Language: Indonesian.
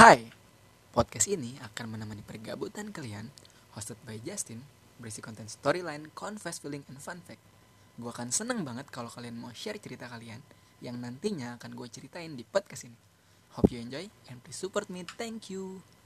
Hai, podcast ini akan menemani pergabutan kalian Hosted by Justin Berisi konten storyline, confess, feeling, and fun fact. Gue akan seneng banget kalau kalian mau share cerita kalian Yang nantinya akan gue ceritain di podcast ini. Hope you enjoy and please support me, thank you.